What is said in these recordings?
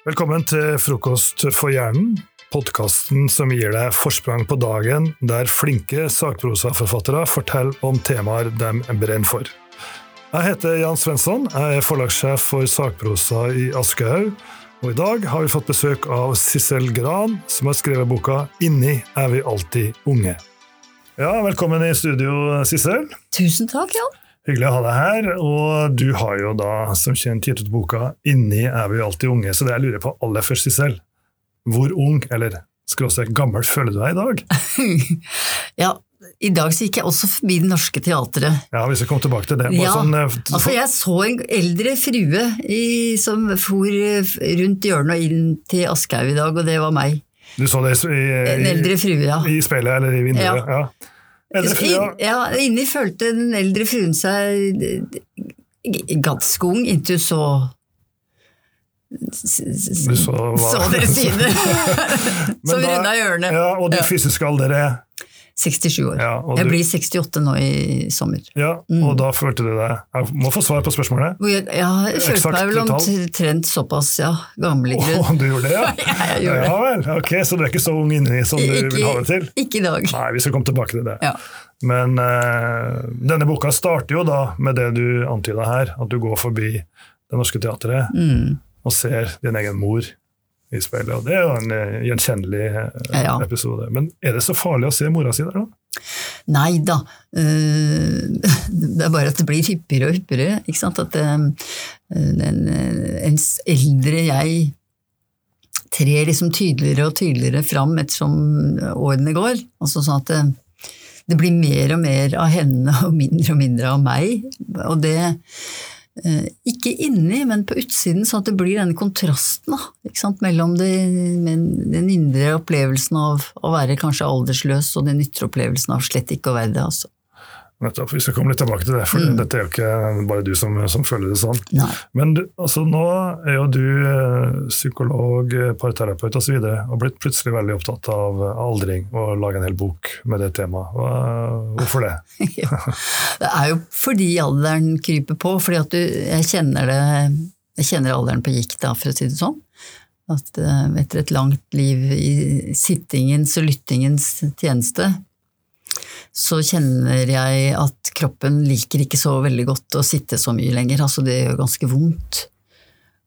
Velkommen til Frokost for hjernen, podkasten som gir deg forsprang på dagen, der flinke sakprosaforfattere forteller om temaer de brenner for. Jeg heter Jan Svensson, jeg er forlagssjef for sakprosa i Aschehoug. Og i dag har vi fått besøk av Sissel Gran, som har skrevet boka 'Inni er vi alltid unge'. Ja, Velkommen i studio, Sissel. Tusen takk, Jan. Hyggelig å ha deg her. Og du har jo da som kjent gitt ut boka 'Inni er vi alltid unge'. Så det jeg lurer på aller først, Sissel, hvor ung, eller skråstrek gammel, føler du deg i dag? ja, i dag så gikk jeg også forbi Det Norske Teatret. Ja, vi skal komme tilbake til det. Ja, sånn, altså Jeg så en eldre frue i, som for rundt hjørnet og inn til Aschehoug i dag, og det var meg. Du så det i, i, en eldre frue, ja. i speilet eller i vinduet? Ja. ja. Ja. Inni følte den eldre fruen seg ganske ung, inntil hun så så, dere sine! som runda hjørnet. Ja, og det fysiske alder er 67 år. Ja, jeg blir 68 nå i sommer. Ja, mm. Og da følte du deg Jeg må få svar på spørsmålet. Jeg, ja, jeg følte meg vel omtrent såpass ja, gammel i grunn. Oh, du gjorde det, ja? ja, gjorde ja vel, ok, Så du er ikke så ung inni som du ikke, vil ha det til? Ikke i dag. Nei, vi skal komme tilbake til det. Ja. Men uh, denne boka starter jo da med det du antyda her, at du går forbi Det Norske Teatret mm. og ser din egen mor i speilet. Og det er jo en uh, gjenkjennelig uh, ja. episode. Men er det så farlig å se mora si der, da? Nei da. Uh, det er bare at det blir hyppigere og hyppigere. Ikke sant? At en ens eldre jeg trer liksom tydeligere og tydeligere fram ettersom årene går. Altså sånn at det, det blir mer og mer av henne og mindre og mindre av meg. Og det Eh, ikke inni, men på utsiden, sånn at det blir denne kontrasten da, mellom det, den indre opplevelsen av å være kanskje aldersløs og den ytre opplevelsen av slett ikke å være det. Altså. Nettopp. Vi skal komme litt tilbake til det, for mm. dette er jo ikke bare du som, som føler det sånn. Nei. Men altså, nå er jo du eh, psykolog, eh, parterapeut osv. Og, så og blitt plutselig veldig opptatt av aldring og lage en hel bok med det temaet. Hvorfor det? ja. Det er jo fordi alderen kryper på. fordi at du, jeg kjenner det jeg kjenner alderen på gikk, da, for å si det sånn. At etter et langt liv i sittingens og lyttingens tjeneste, så kjenner jeg at kroppen liker ikke så veldig godt å sitte så mye lenger. Altså det gjør ganske vondt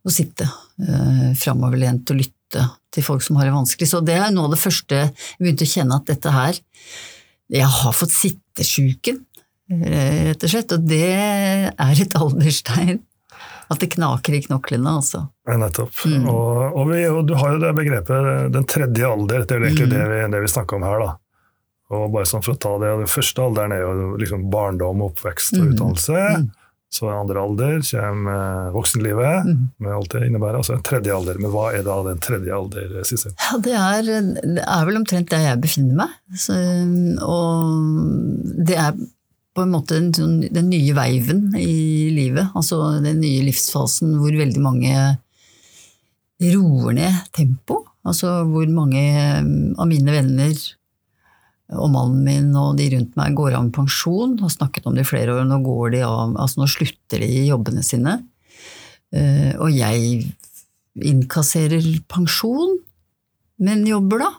å sitte eh, framoverlent og lytte til folk som har det vanskelig. Så det er noe av det første jeg begynte å kjenne at dette her Jeg har fått sittesjuken, rett og slett, og det er et alderstegn. At det knaker i knoklene, altså. Ja, nettopp. Mm. Og, og, vi, og, du har jo det begrepet den tredje alder, det er jo egentlig mm. det, vi, det vi snakker om her, da. Og bare sånn for å ta det, Den første alderen er jo liksom barndom, oppvekst og mm. utdannelse. Mm. Så andre alder kommer voksenlivet, mm. med alt det innebærer. Altså en tredje alder. Men hva er da den tredje alder, Sissel? Ja, det er, det er, vel omtrent der jeg befinner meg. Så, og det er på en måte den, sånn, den nye veiven i livet. Altså den nye livsfasen hvor veldig mange roer ned tempo. Altså hvor mange av mine venner og mannen min og de rundt meg går av med pensjon, har snakket om det i flere år, nå går de av, altså nå slutter de i jobbene sine. Eh, og jeg innkasserer pensjon, men jobber da.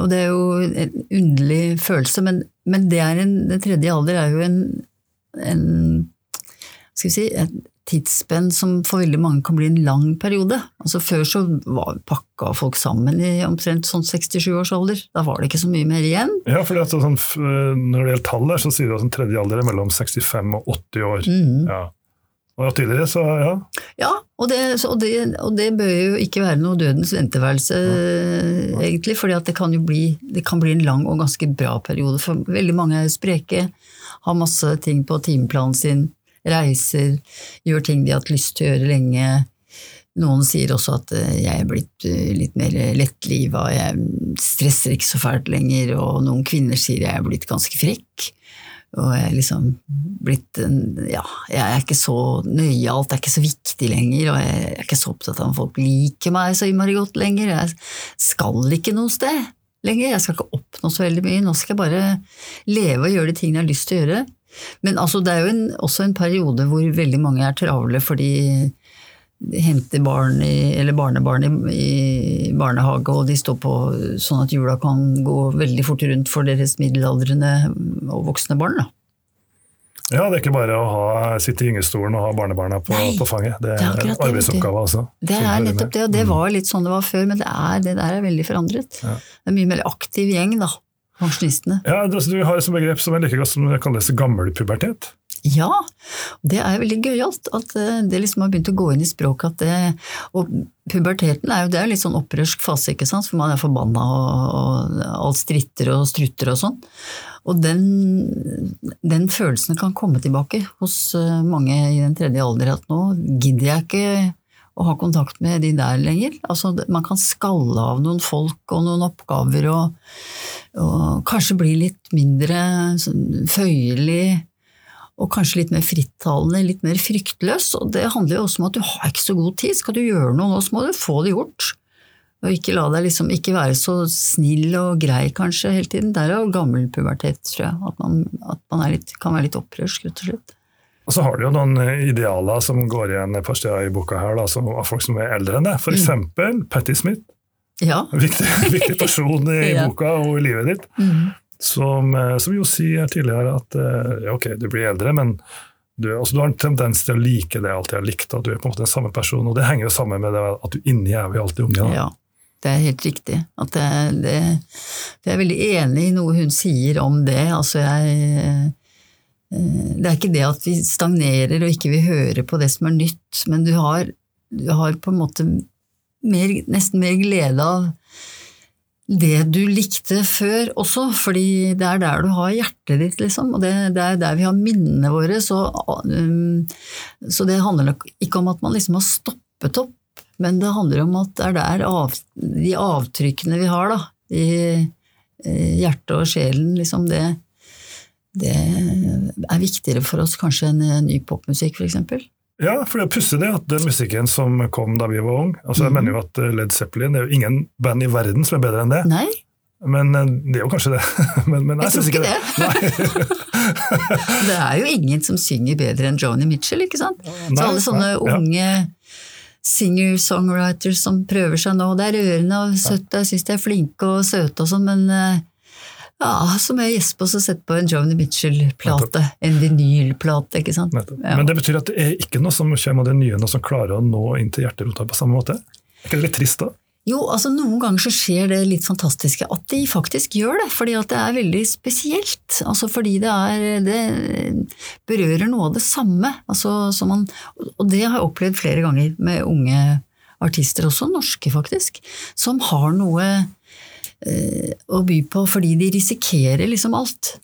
Og det er jo en underlig følelse, men, men det er en, den tredje alder er jo en, en skal vi si, et tidsspenn som for veldig mange kan bli en lang periode. Altså Før så var, pakka folk sammen i omtrent sånn 67 års alder. Da var det ikke så mye mer igjen. Ja, for altså, sånn, Når det gjelder tall, så sier du at den tredje alder er mellom 65 og 80 år. Mm. Ja. Og tidligere, så ja. Ja, og det, og, det, og det, bør jo ikke være noe dødens venteværelse, ja. egentlig. For det kan jo bli, det kan bli en lang og ganske bra periode. For veldig mange er spreke, har masse ting på timeplanen sin reiser, gjør ting de har hatt lyst til å gjøre lenge. Noen sier også at eh, jeg er blitt eh, litt mer lettliva, jeg stresser ikke så fælt lenger, og noen kvinner sier jeg er blitt ganske frekk. Og jeg er liksom blitt Ja, jeg er ikke så nøyalt, det er ikke så viktig lenger, og jeg er ikke så opptatt av om folk liker meg så innmari godt lenger. Jeg skal ikke noe sted lenger, jeg skal ikke oppnå så veldig mye, nå skal jeg bare leve og gjøre de tingene jeg har lyst til å gjøre. Men altså, det er jo en, også en periode hvor veldig mange er travle fordi henter barn i, eller barnebarn i, i barnehage, og de står på sånn at jula kan gå veldig fort rundt for deres middelaldrende og voksne barn. Da. Ja, det er ikke bare å ha, sitte i gyngestolen og ha barnebarna på, Nei, på fanget. Det det er en arbeidsoppgave, også. Det er nettopp det, og det var litt sånn det var før, men det, er, det der er veldig forandret. Ja. Det er mye mer aktiv gjeng, da, pensjonistene. Ja, det, du har et begrep som jeg liker godt, som kalles gammelpubertet. Ja, det er veldig gøyalt at eh, det liksom har begynt å gå inn i språket. At det, og puberteten er jo det er litt sånn opprørsk fase, ikke sant? for man er forbanna og, og alt stritter og strutter og sånn. Og den, den følelsen kan komme tilbake hos eh, mange i den tredje alder, at nå gidder jeg ikke å ha kontakt med de der lenger. Altså, man kan skalle av noen folk og noen oppgaver og, og kanskje bli litt mindre sånn, føyelig og kanskje litt mer frittalende, litt mer fryktløs. Og det handler jo også om at du har ikke så god tid. Skal du gjøre noe nå, så må du få det gjort. Og ikke la deg liksom, ikke være så snill og grei kanskje hele tiden. Der er jo gammel pubertet, tror jeg. At man, at man litt, kan være litt opprørsk, rett og slett. Og så har du jo noen eh, idealer som går igjen et par steder i boka her, da, som, av folk som er eldre enn det. For Mm. Patti Smith, Ja. en viktig, viktig person i Ja. boka og i livet ditt. Mm. Som, eh, som jo sier tidligere at eh, ja, ok, du blir eldre, men du, altså, du har en tendens til å like det jeg alltid har likt, at du er på en måte den samme personen. Og det henger jo sammen med det at du inni er vi alltid unge. Da. Ja, det er helt riktig. At det, det, jeg er veldig enig i noe hun sier om det. Altså jeg, det er ikke det at vi stagnerer og ikke vil høre på det som er nytt, men du har, du har på en måte mer, nesten mer glede av det du likte før også, fordi det er der du har hjertet ditt, liksom. Og det, det er der vi har minnene våre. Så, um, så det handler nok ikke om at man liksom har stoppet opp, men det handler om at det er der av, de avtrykkene vi har da, i, i hjertet og sjelen, liksom det, det er viktigere for oss kanskje enn eh, ny popmusikk, eksempel. Ja, for det er pussig det at den musikken som kom da vi var unge altså Jeg Mhm. mener jo at eh, Led Zeppelin det er jo ingen band i verden som er bedre enn det. Nei, Men eh, det er jo kanskje det. men, men jeg synes tror ikke det. det. Det er jo ingen som synger bedre enn Joni Mitchell, ikke sant? Så alle sånne nei, ja. unge singer-songwriters som prøver seg nå, det er rørende og søtt, jeg syns de er flinke og søte og sånn, men ja, så må jeg gjespe og så sette på en Joni Mitchell-plate, en vinylplate, ikke sant. Ja. Men det betyr at det er ikke noe som kommer av det nye, noe som klarer å nå inn til hjerterota på samme måte? Er ikke det litt trist da? Jo, altså noen ganger så skjer det litt fantastiske at de faktisk gjør det, fordi at det er veldig spesielt. Altså fordi det er Det berører noe av det samme. Altså, som man, og det har jeg opplevd flere ganger med unge artister, også norske faktisk, som har noe å by på fordi de risikerer liksom alt.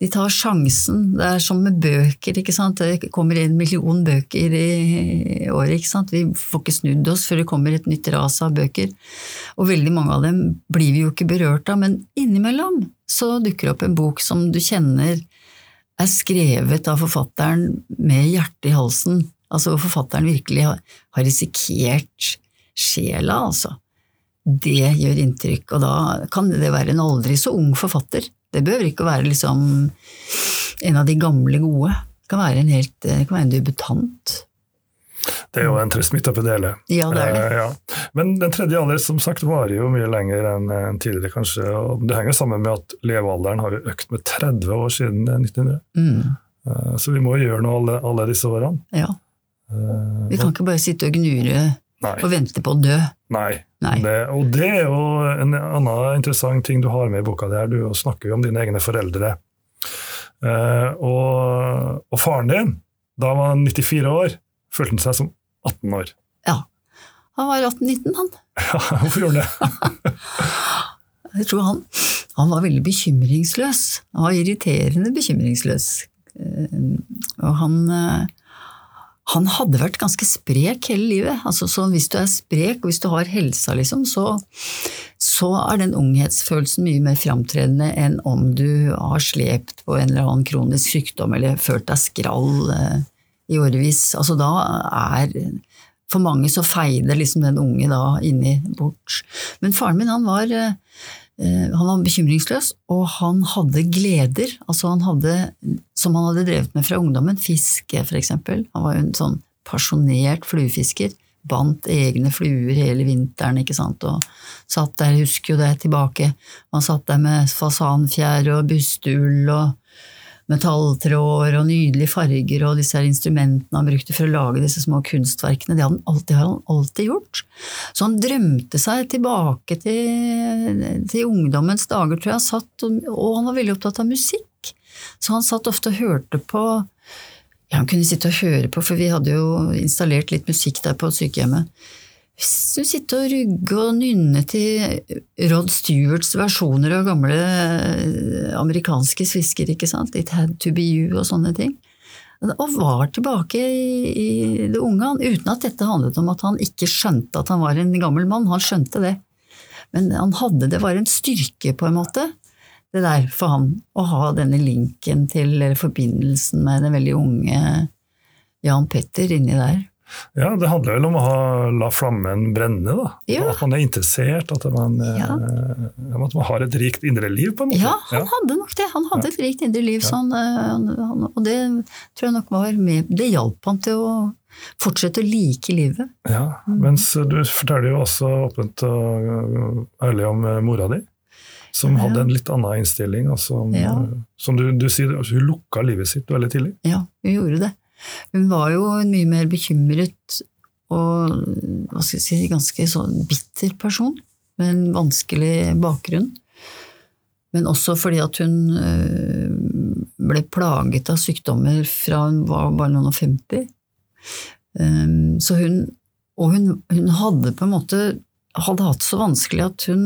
De tar sjansen. Det er som med bøker. ikke sant? Det kommer en million bøker i året. ikke sant? Vi får ikke snudd oss før det kommer et nytt ras av bøker. Og veldig mange av dem blir vi jo ikke berørt av, men innimellom så dukker det opp en bok som du kjenner er skrevet av forfatteren med hjertet i halsen. Altså hvor forfatteren virkelig har risikert sjela, altså. Det gjør inntrykk, og da kan det være en aldri så ung forfatter. Det behøver ikke å være liksom en av de gamle gode. Det kan være en, helt, det kan være en debutant. Det er jo en trist midt oppi det hele. Ja, det er det. Eh, ja. Men den tredje alder som sagt varer jo mye lenger enn tidligere, kanskje. og Det henger sammen med at levealderen har økt med 30 år siden 1900. Mm, Eh, Så vi må gjøre noe alle, alle disse årene. ja. Eh, Vi kan ikke bare sitte og gnure Nei. og vente på å dø. Nei. Det, og det er jo en annen interessant ting du har med i boka. der, Du snakker jo om dine egne foreldre. Eh, og, og faren din, da var han 94 år, følte han seg som 18 år. Ja. Han var 18-19, han. Ja, hvorfor gjorde han det? Jeg tror han, han var veldig bekymringsløs. Han var irriterende bekymringsløs. Eh, Og han, eh, han hadde vært ganske sprek hele livet. Altså, så hvis du er sprek, og hvis du har helsa, liksom, så, så er den unghetsfølelsen mye mer framtredende enn om du har slept på en eller annen kronisk sykdom eller følt deg skrall eh, i årevis. Altså, da er for mange så feide liksom den unge da inni bort. Men faren min han var, eh, han var bekymringsløs, og han hadde gleder altså han hadde, som han hadde drevet med fra ungdommen. Fiske, for eksempel. Han var jo en sånn pasjonert fluefisker. Bandt egne fluer hele vinteren, ikke sant, og satt der, husker jo det tilbake, han satt der med fasanfjær og bustull og metalltråder og nydelige farger og disse her instrumentene han brukte for å lage disse små kunstverkene, det han alltid, har han alltid gjort. Så han drømte seg tilbake til, til ungdommens dager, tror jeg, satt, og han var veldig opptatt av musikk. Så han satt ofte og hørte på ja, Han kunne sitte og høre på, for vi hadde jo installert litt musikk der på sykehjemmet. Du sitter og rugge og nynne til Rod Stewarts versjoner av gamle eh, amerikanske svisker, ikke sant? It had to be you og sånne ting. Og var tilbake i, det unge, uten at dette handlet om at han ikke skjønte at han var en gammel mann. Han skjønte det. Men han hadde, det var en styrke, på en måte, det der for han, å ha denne linken til, eller forbindelsen med den veldig unge Jan Petter inni der. Ja, det handler vel om å ha, la flammen brenne, da. Ja. At man er interessert, at man, Ja. eh, at man har et rikt indre liv, på en måte. Ja, han hadde nok det. Han hadde et rikt indre liv, sånn, og det tror jeg nok var med Det hjalp han til å fortsette å like livet. Ja, Mens du forteller jo også åpent og ærlig om eh, mora di, som hadde en litt annen innstilling. som, Ja. som du, du sier, altså, hun lukka livet sitt veldig tidlig. Ja, hun gjorde det. Hun var jo en mye mer bekymret og hva skal jeg si, ganske sånn bitter person, med en vanskelig bakgrunn. Men også fordi at hun øh, ble plaget av sykdommer fra hun var bare noen og femti. Um, så hun, og hun, hun hadde på en måte hadde hatt så vanskelig at hun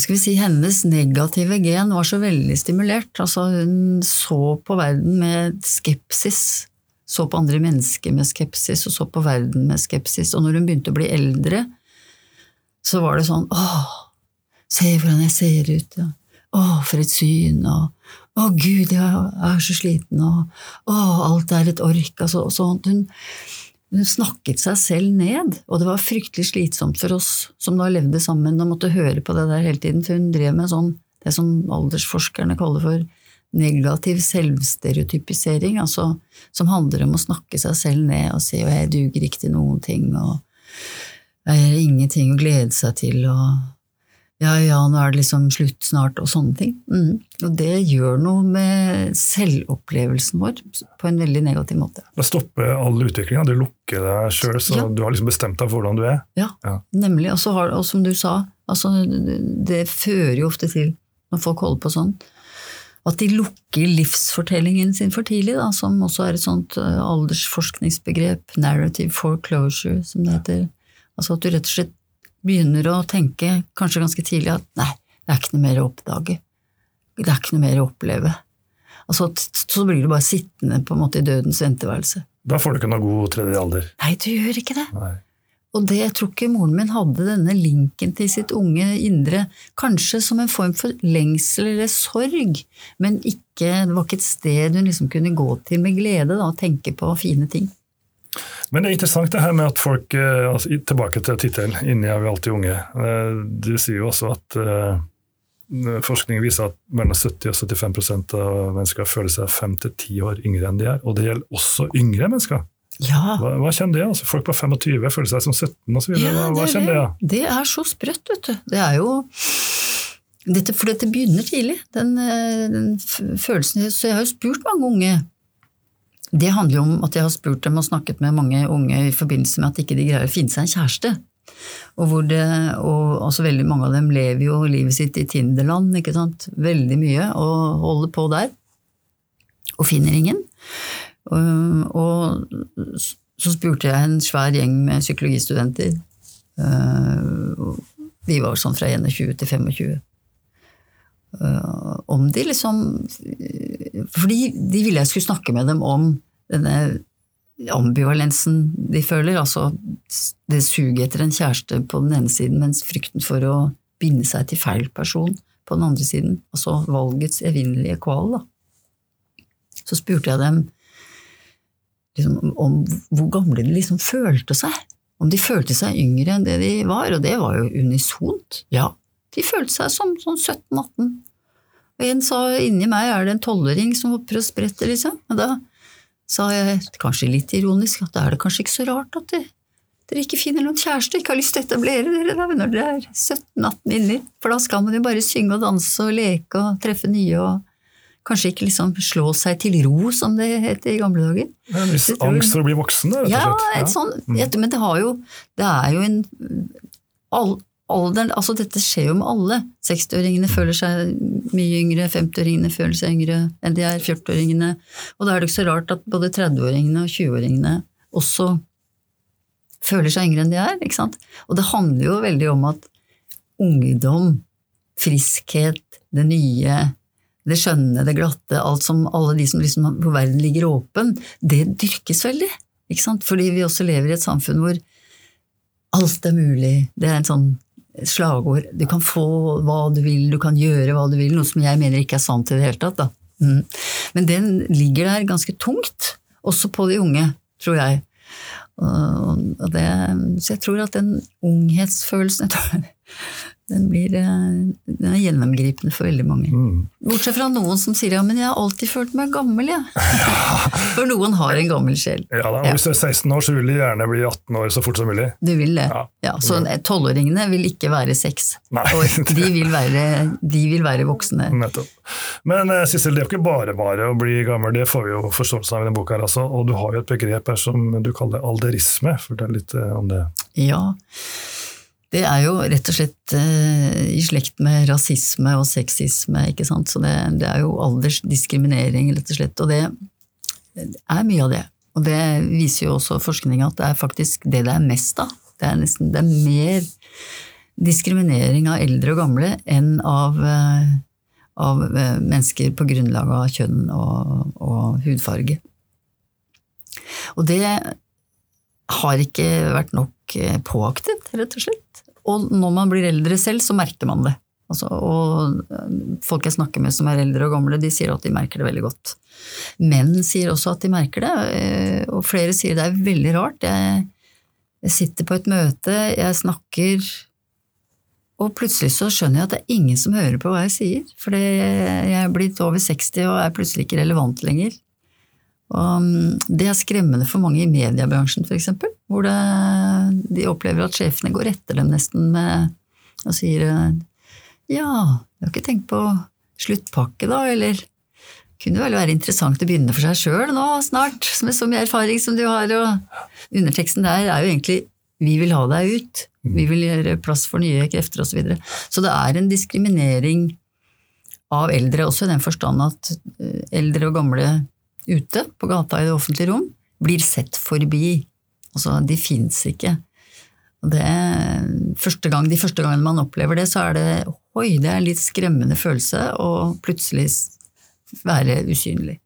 skal vi si, hennes negative gen var så veldig stimulert. Altså, hun så på verden med skepsis. Så på andre mennesker med skepsis, og så på verden med skepsis. Og når hun begynte å bli eldre, så var det sånn Åh, se hvordan jeg ser ut. Ja. Åh, for et syn. Og, å gud, jeg er så sliten. Og å, alt er et ork. Altså, sånn. Hun, hun snakket seg selv ned, og det var fryktelig slitsomt for oss som da levde sammen og måtte høre på det der hele tiden, for hun drev med sånn, det som aldersforskerne kaller for negativ selvstereotypisering, altså som handler om å snakke seg selv ned og si jeg duger ikke til noen ting, og jeg har ingenting å glede seg til, og ja, ja, nå er det liksom slutt snart, og sånne ting. Mm. Og det gjør noe med selvopplevelsen vår på en veldig negativ måte. Det stopper all utviklinga. Du lukker deg sjøl, så Ja. du har liksom bestemt deg for hvordan du er. Ja, Ja. nemlig. Og, så har, og som du sa, altså, det, fører jo ofte til, når folk holder på sånn, at de lukker livsfortellingen sin for tidlig, da, som også er et sånt uh, aldersforskningsbegrep, narrative foreclosure, som det heter. Altså at du rett og slett begynner å tenke, kanskje ganske tidlig, at nei, det er ikke noe mer å oppdage. Det er ikke noe mer å oppleve. Altså, så blir du bare sittende på en måte i dødens venteværelse. Da får du ikke noe god tredje alder. Nei, du gjør ikke det. Nei. Og det jeg tror ikke moren min hadde denne linken til sitt unge indre, kanskje som en form for lengsel eller sorg, men ikke, det var ikke et sted hun liksom kunne gå til med glede da, og tenke på fine ting. Men det er interessant det her med at folk eh, altså, Tilbake til tittelen 'Inni er vi alltid unge'. Eh, Du sier jo også at eh, forskning viser at mellom 70 og 75% av mennesker føler seg fem til ti år yngre enn de er. Og det gjelder også yngre mennesker. Ja, Hva, hva kjenner det? Altså, folk på 25 føler seg som 17 osv. ja Hva, hva kjenner det? Ja? det. det er så sprøtt, vet du. Det er jo dette, For dette begynner tidlig, den, den følelsen. Så jeg har jo spurt mange unge. Det handler jo om at jeg har spurt dem og snakket med mange unge i forbindelse med at ikke de greier å finne seg en kjæreste. Og, det, og altså veldig mange av dem lever jo livet sitt i Tinderland, ikke sant. Veldig mye, og holder på der. Og finner ingen. Og, og så spurte jeg en svær gjeng med psykologistudenter. Vi var sånn fra 21 til 25. eh, Om de liksom Fordi de ville jeg skulle snakke med dem om denne ambivalensen de føler, altså det suget etter en kjæreste på den ene siden, mens frykten for å binde seg til feil person på den andre siden, altså valgets evinnelige kval, da. Så spurte jeg dem liksom, om hvor gamle de liksom følte seg. Om de følte seg yngre enn det de var, og det var jo unisont. Ja, de følte seg som sånn 17-18. Og en sa inni meg er det en tolvåring som hopper og spretter, liksom. Og da sa jeg, kanskje litt ironisk, at da er det kanskje ikke så rart at det, dere ikke finner noen kjæreste ikke har lyst til å etablere dere da, når dere er 17-18 inni. For da skal man jo bare synge og danse og leke og treffe nye og kanskje ikke liksom slå seg til ro, som det het i gamle dager. En viss angst for å bli voksen, rett og Ja, slett. et sånn, men det har jo Det er jo en all, alderen, altså Dette skjer jo med alle. 60-åringene føler seg mye yngre, 50-åringene føler seg yngre enn de er, 40-åringene. Og da er det ikke så rart at både 30-åringene og 20-åringene også føler seg yngre enn de er. ikke sant? Og det handler jo veldig om at ungdom, friskhet, det nye, det skjønne, det glatte, alt som alle de som liksom hvor verden ligger åpen, det dyrkes veldig. Ikke sant? Fordi vi også lever i et samfunn hvor alt er mulig. Det er en sånn slagord. Du kan få hva du vil, du kan gjøre hva du vil, noe som jeg mener ikke er sant i det hele tatt. Mm. Men den ligger der ganske tungt, også på de unge, tror jeg. Og det, så jeg tror at den unghetsfølelsen jeg tror, den, blir, eh, den er gjennomgripende for veldig mange. Mm. Bortsett fra noen som sier ja, men jeg har alltid følt meg gammel, Ja. For noen har en gammel sjel. Ja, da, Hvis du er 16 år, så vil du gjerne bli 18 år så fort som mulig. Du vil det. Ja. Ja, så tolvåringene vil ikke være seks år. De vil være, de vil være voksne. Nettopp. Men eh, Sissel, det er jo ikke bare bare å bli gammel, det får vi jo forståelse av i denne boka. her altså. Og du har jo et begrep her som du kaller alderisme. Fortell litt eh, om det. Ja. Det er jo rett og slett eh, i slekt med rasisme og sexisme, ikke sant. Så det, det er jo aldersdiskriminering, rett og slett. Og det er mye av det. Og det viser jo også forskninga at det er faktisk det det er mest av. Det er nesten det er mer diskriminering av eldre og gamle enn av, eh, av eh, mennesker på grunnlag av kjønn og, og hudfarge. Og det har ikke vært nok påaktet, rett og slett. Og når man blir eldre selv, så merker man det. Altså, og folk jeg snakker med som er eldre og gamle, de sier at de merker det veldig godt. Menn sier også at de merker det, eh, og flere sier det er veldig rart. Jeg, jeg sitter på et møte, jeg snakker, og plutselig så skjønner jeg at det er ingen som hører på hva jeg sier. For jeg er blitt over 60 og er plutselig ikke relevant lenger. Og det er skremmende for mange i mediebransjen, f.eks., hvor det, de opplever at sjefene går etter dem nesten med og sier ja, jeg har ikke tenkt på sluttpakke, da, eller kunne vel være interessant å begynne for seg sjøl nå snart, med så mye erfaring som du har, og underteksten der er jo egentlig vi vil ha deg ut, vi vil gjøre plass for nye krefter osv. Så, videre. så det er en diskriminering av eldre, også i den forstand at eh, eldre og gamle ute på gata i det offentlige rom blir sett forbi. Altså, de fins ikke. Det, første gang, de første gangene man opplever det, så er det oi, det er en litt skremmende følelse å plutselig være usynlig.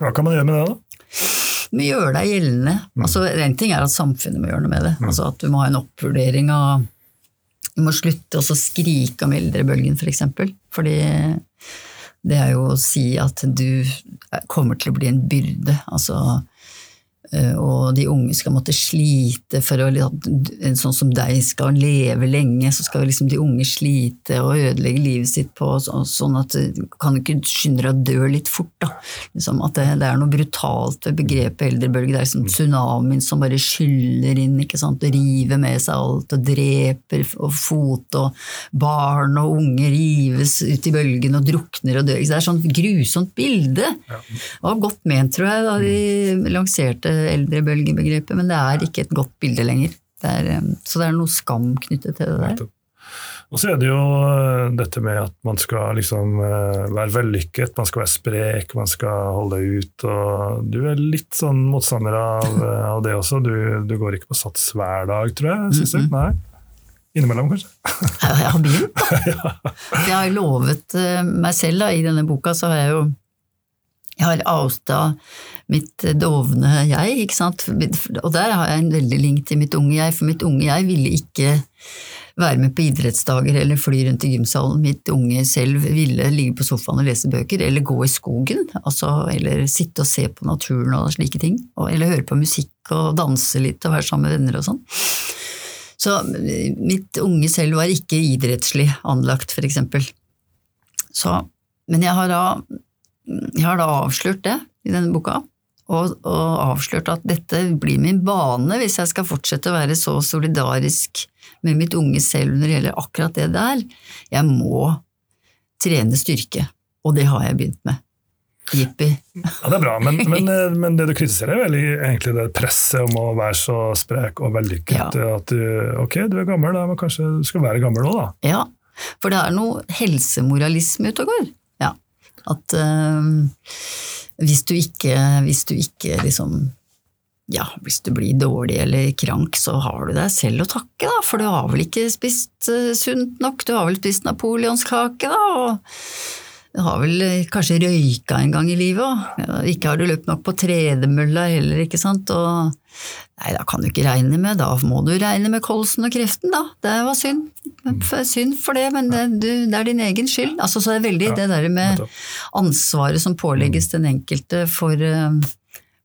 Hva kan man gjøre med det, da? Vi gjør deg gjeldende. Altså, en ting er at samfunnet må gjøre noe med det. Altså At du må ha en oppvurdering av Du må slutte å skrike om eldrebølgen, f.eks. For. Fordi det er jo å si at du kommer til å bli en byrde. Altså og de unge skal måtte slite for å En sånn som deg skal leve lenge, så skal liksom de unge slite og ødelegge livet sitt på sånn at du kan ikke skynde deg å dø litt fort. da. Liksom at det, det, er noe brutalt ved begrepet eldrebølge. Det er liksom tsunamien som bare skyller inn ikke sant? og river med seg alt og dreper og fot, og barn og unge rives ut i bølgen og drukner og dør. Det er sånn grusomt bilde. Det var godt ment, tror jeg, da de lanserte eldrebølgebegrepet, men det er ikke et godt bilde lenger. Det er, så det er noe skam knyttet til det der. Og så er det jo dette med at man skal liksom være vellykket, man skal være sprek, man skal holde ut. og Du er litt sånn motstander av, av det også. Du, du, går ikke på sats hver dag, tror jeg? Synes jeg. Nei? Innimellom, kanskje? Jeg har begynt, da. Jeg har lovet meg selv da, i denne boka, så har jeg jo jeg har outa mitt dovne jeg, ikke sant, og der har jeg en veldig link til mitt unge jeg, for mitt unge jeg ville ikke være med på idrettsdager eller fly rundt i gymsalen. Mitt unge selv ville ligge på sofaen og lese bøker, eller gå i skogen, altså, eller sitte og se på naturen og slike ting, eller høre på musikk og danse litt og være sammen med venner og sånn. Så mitt unge selv var ikke idrettslig anlagt, for eksempel. Så, men jeg har da jeg har da avslørt det i denne boka, og, og avslørt at dette blir min bane hvis jeg skal fortsette å være så solidarisk med mitt unge selv når det gjelder akkurat det der. Jeg må trene styrke, og det har jeg begynt med. Jippi. Ja, det er bra, men, men, eh, men det du kritiserer, er vel egentlig det presset om å være så sprek og vellykket. Ja. At du, ok, du er gammel, da, men kanskje du skal være gammel òg, da. Ja, for det er noe helsemoralisme ute og går. At øh, hvis du ikke, hvis du ikke liksom ja, hvis du blir dårlig eller krank, så har du deg selv å takke, da, for du har vel ikke spist uh, sunt nok, du har vel spist napoleonskake, da, og har vel uh, kanskje røyka en gang i livet, òg. ikke har du løpt nok på tredemølla heller, ikke sant, og nei, da kan du ikke regne med, da må du regne med kolsen og kreften, da, det var synd, synd for det, men det, du, det er din egen skyld, altså så er det veldig Ja, det der med ansvaret som pålegges den enkelte for uh,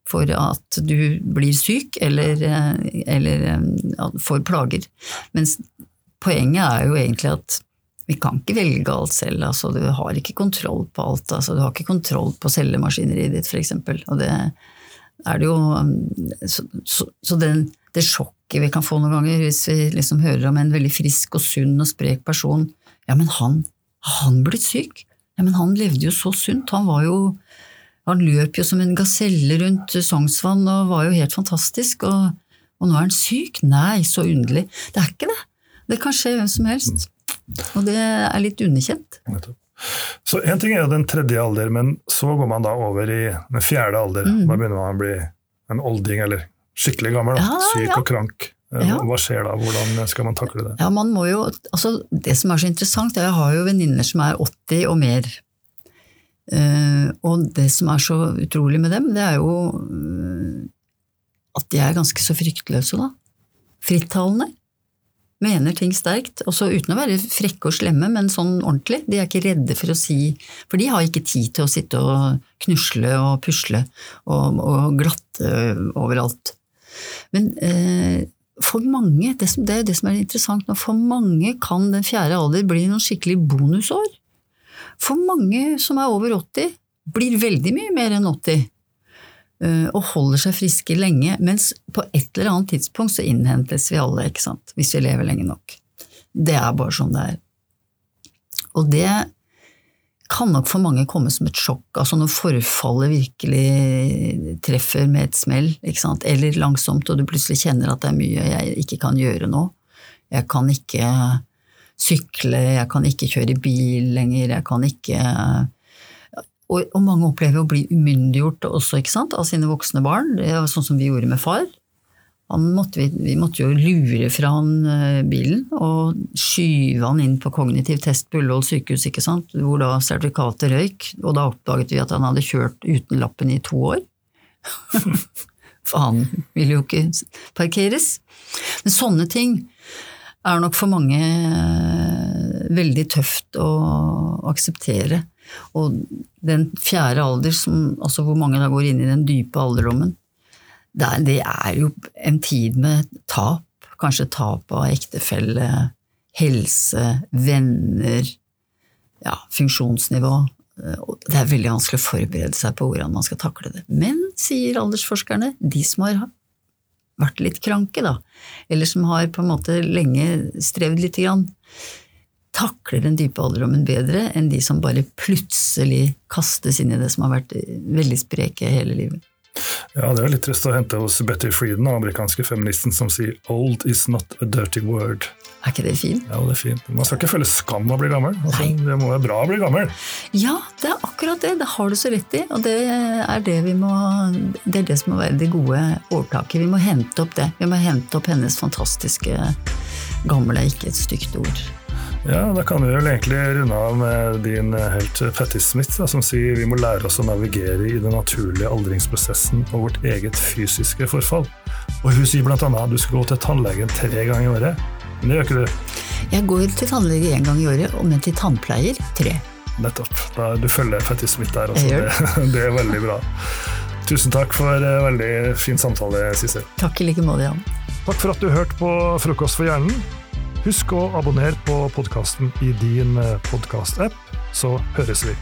for at du blir syk eller, eh, eller eh, får plager. Mens poenget er jo egentlig at vi kan ikke velge alt selv. Altså, du har ikke kontroll på alt. Altså, du har ikke kontroll på cellemaskineriet ditt, f.eks. Og det er det jo um, Så, så, så den, det sjokket vi kan få noen ganger hvis vi liksom hører om en veldig frisk og sunn og sprek person Ja, men han han blitt syk? Ja, men han levde jo så sunt. Han var jo han løp jo som en gaselle rundt Sognsvann og var jo helt fantastisk, og, og nå er han syk? Nei, så underlig. Det er ikke det. Det kan skje hvem som helst. Og det er litt underkjent. Så Én ting er jo den tredje alder, men så går man da over i den fjerde alder. Mm. Da begynner man å bli en olding, eller skikkelig gammel. Ja, Syk ja. og krank. Eh, Ja. Hva skjer da? Hvordan skal man takle det? Ja, man må jo, altså Det som er så interessant, er at jeg har jo venninner som er 80 og mer. Uh, og det som er så utrolig med dem, det er jo uh, at de er ganske så fryktløse, da. Frittalende. Mener ting sterkt, også uten å være frekke og slemme, men sånn ordentlig. De er ikke redde for å si For de har ikke tid til å sitte og knusle og pusle og, og glatte overalt. Men eh, for mange, det, som, det er det som er interessant nå, for mange kan den fjerde alder bli noen skikkelig bonusår. For mange som er over 80, blir veldig mye mer enn 80. eh, Og holder seg friske lenge, mens på et eller annet tidspunkt så innhentes vi alle, ikke sant, hvis vi lever lenge nok. Det er bare sånn det er. Og det kan nok for mange komme som et sjokk, altså når forfallet virkelig treffer med et smell, ikke sant, eller langsomt, og du plutselig kjenner at det er mye jeg ikke kan gjøre nå. Jeg kan ikke sykle, jeg kan ikke kjøre bil lenger, jeg kan ikke og, og mange opplever å bli umyndiggjort også, ikke sant, av sine voksne barn. Sånn som vi gjorde med far. Måtte, vi, vi måtte jo lure fra han eh, bilen og skyve han inn på kognitiv test på Ullevål sykehus, ikke sant? hvor da sertifikatet røyk, og da oppdaget vi at han hadde kjørt uten lappen i to år. For han ville jo ikke parkeres. Men sånne ting er nok for mange eh, veldig tøft å akseptere. Og den fjerde alder, som, altså hvor mange da går inn i den dype alderdommen, det er, det er jo en tid med tap. Kanskje tap av ektefelle, helse, venner, ja, funksjonsnivå. Det er veldig vanskelig å forberede seg på hvordan man skal takle det. Men, sier aldersforskerne, de som har vært litt kranke, da, eller som har på en måte lenge strevd lite grann, takler den dype alderdommen bedre enn de som bare plutselig kastes inn i det som har vært veldig spreke hele livet. Ja, Det er litt trist å hente hos Betty Frieden den amerikanske feministen, som sier 'old is not a dirty word'. Er ikke det fint? Ja, det er fint. Man skal ikke føle skam av å bli gammel. Altså, det må være bra å bli gammel. Ja, det er akkurat det. Det har du så rett i. Og det er det vi må Det er det som må være det gode årtaket. Vi må hente opp det. Vi må hente opp hennes fantastiske gamle, ikke et stygt ord. Ja, Da kan vi vel egentlig runde av med din helt Patti Smith, da, som sier vi må lære oss å navigere i den naturlige aldringsprosessen og vårt eget fysiske forfall. Og hun sier annet at du skal gå til tannlegen tre ganger i året. Men det gjør ikke du. Jeg går til tannlege én gang i året, og men til tannpleier tre. Nettopp. Da, du følger Patti Smith der altså. Det, det er veldig bra. Tusen takk for en veldig fin samtale, Sissel. Takk i like måte, Jan. Takk for at du hørte på Frokost for hjernen. Husk å abonnere på podkasten i din podkastapp, så høres vi.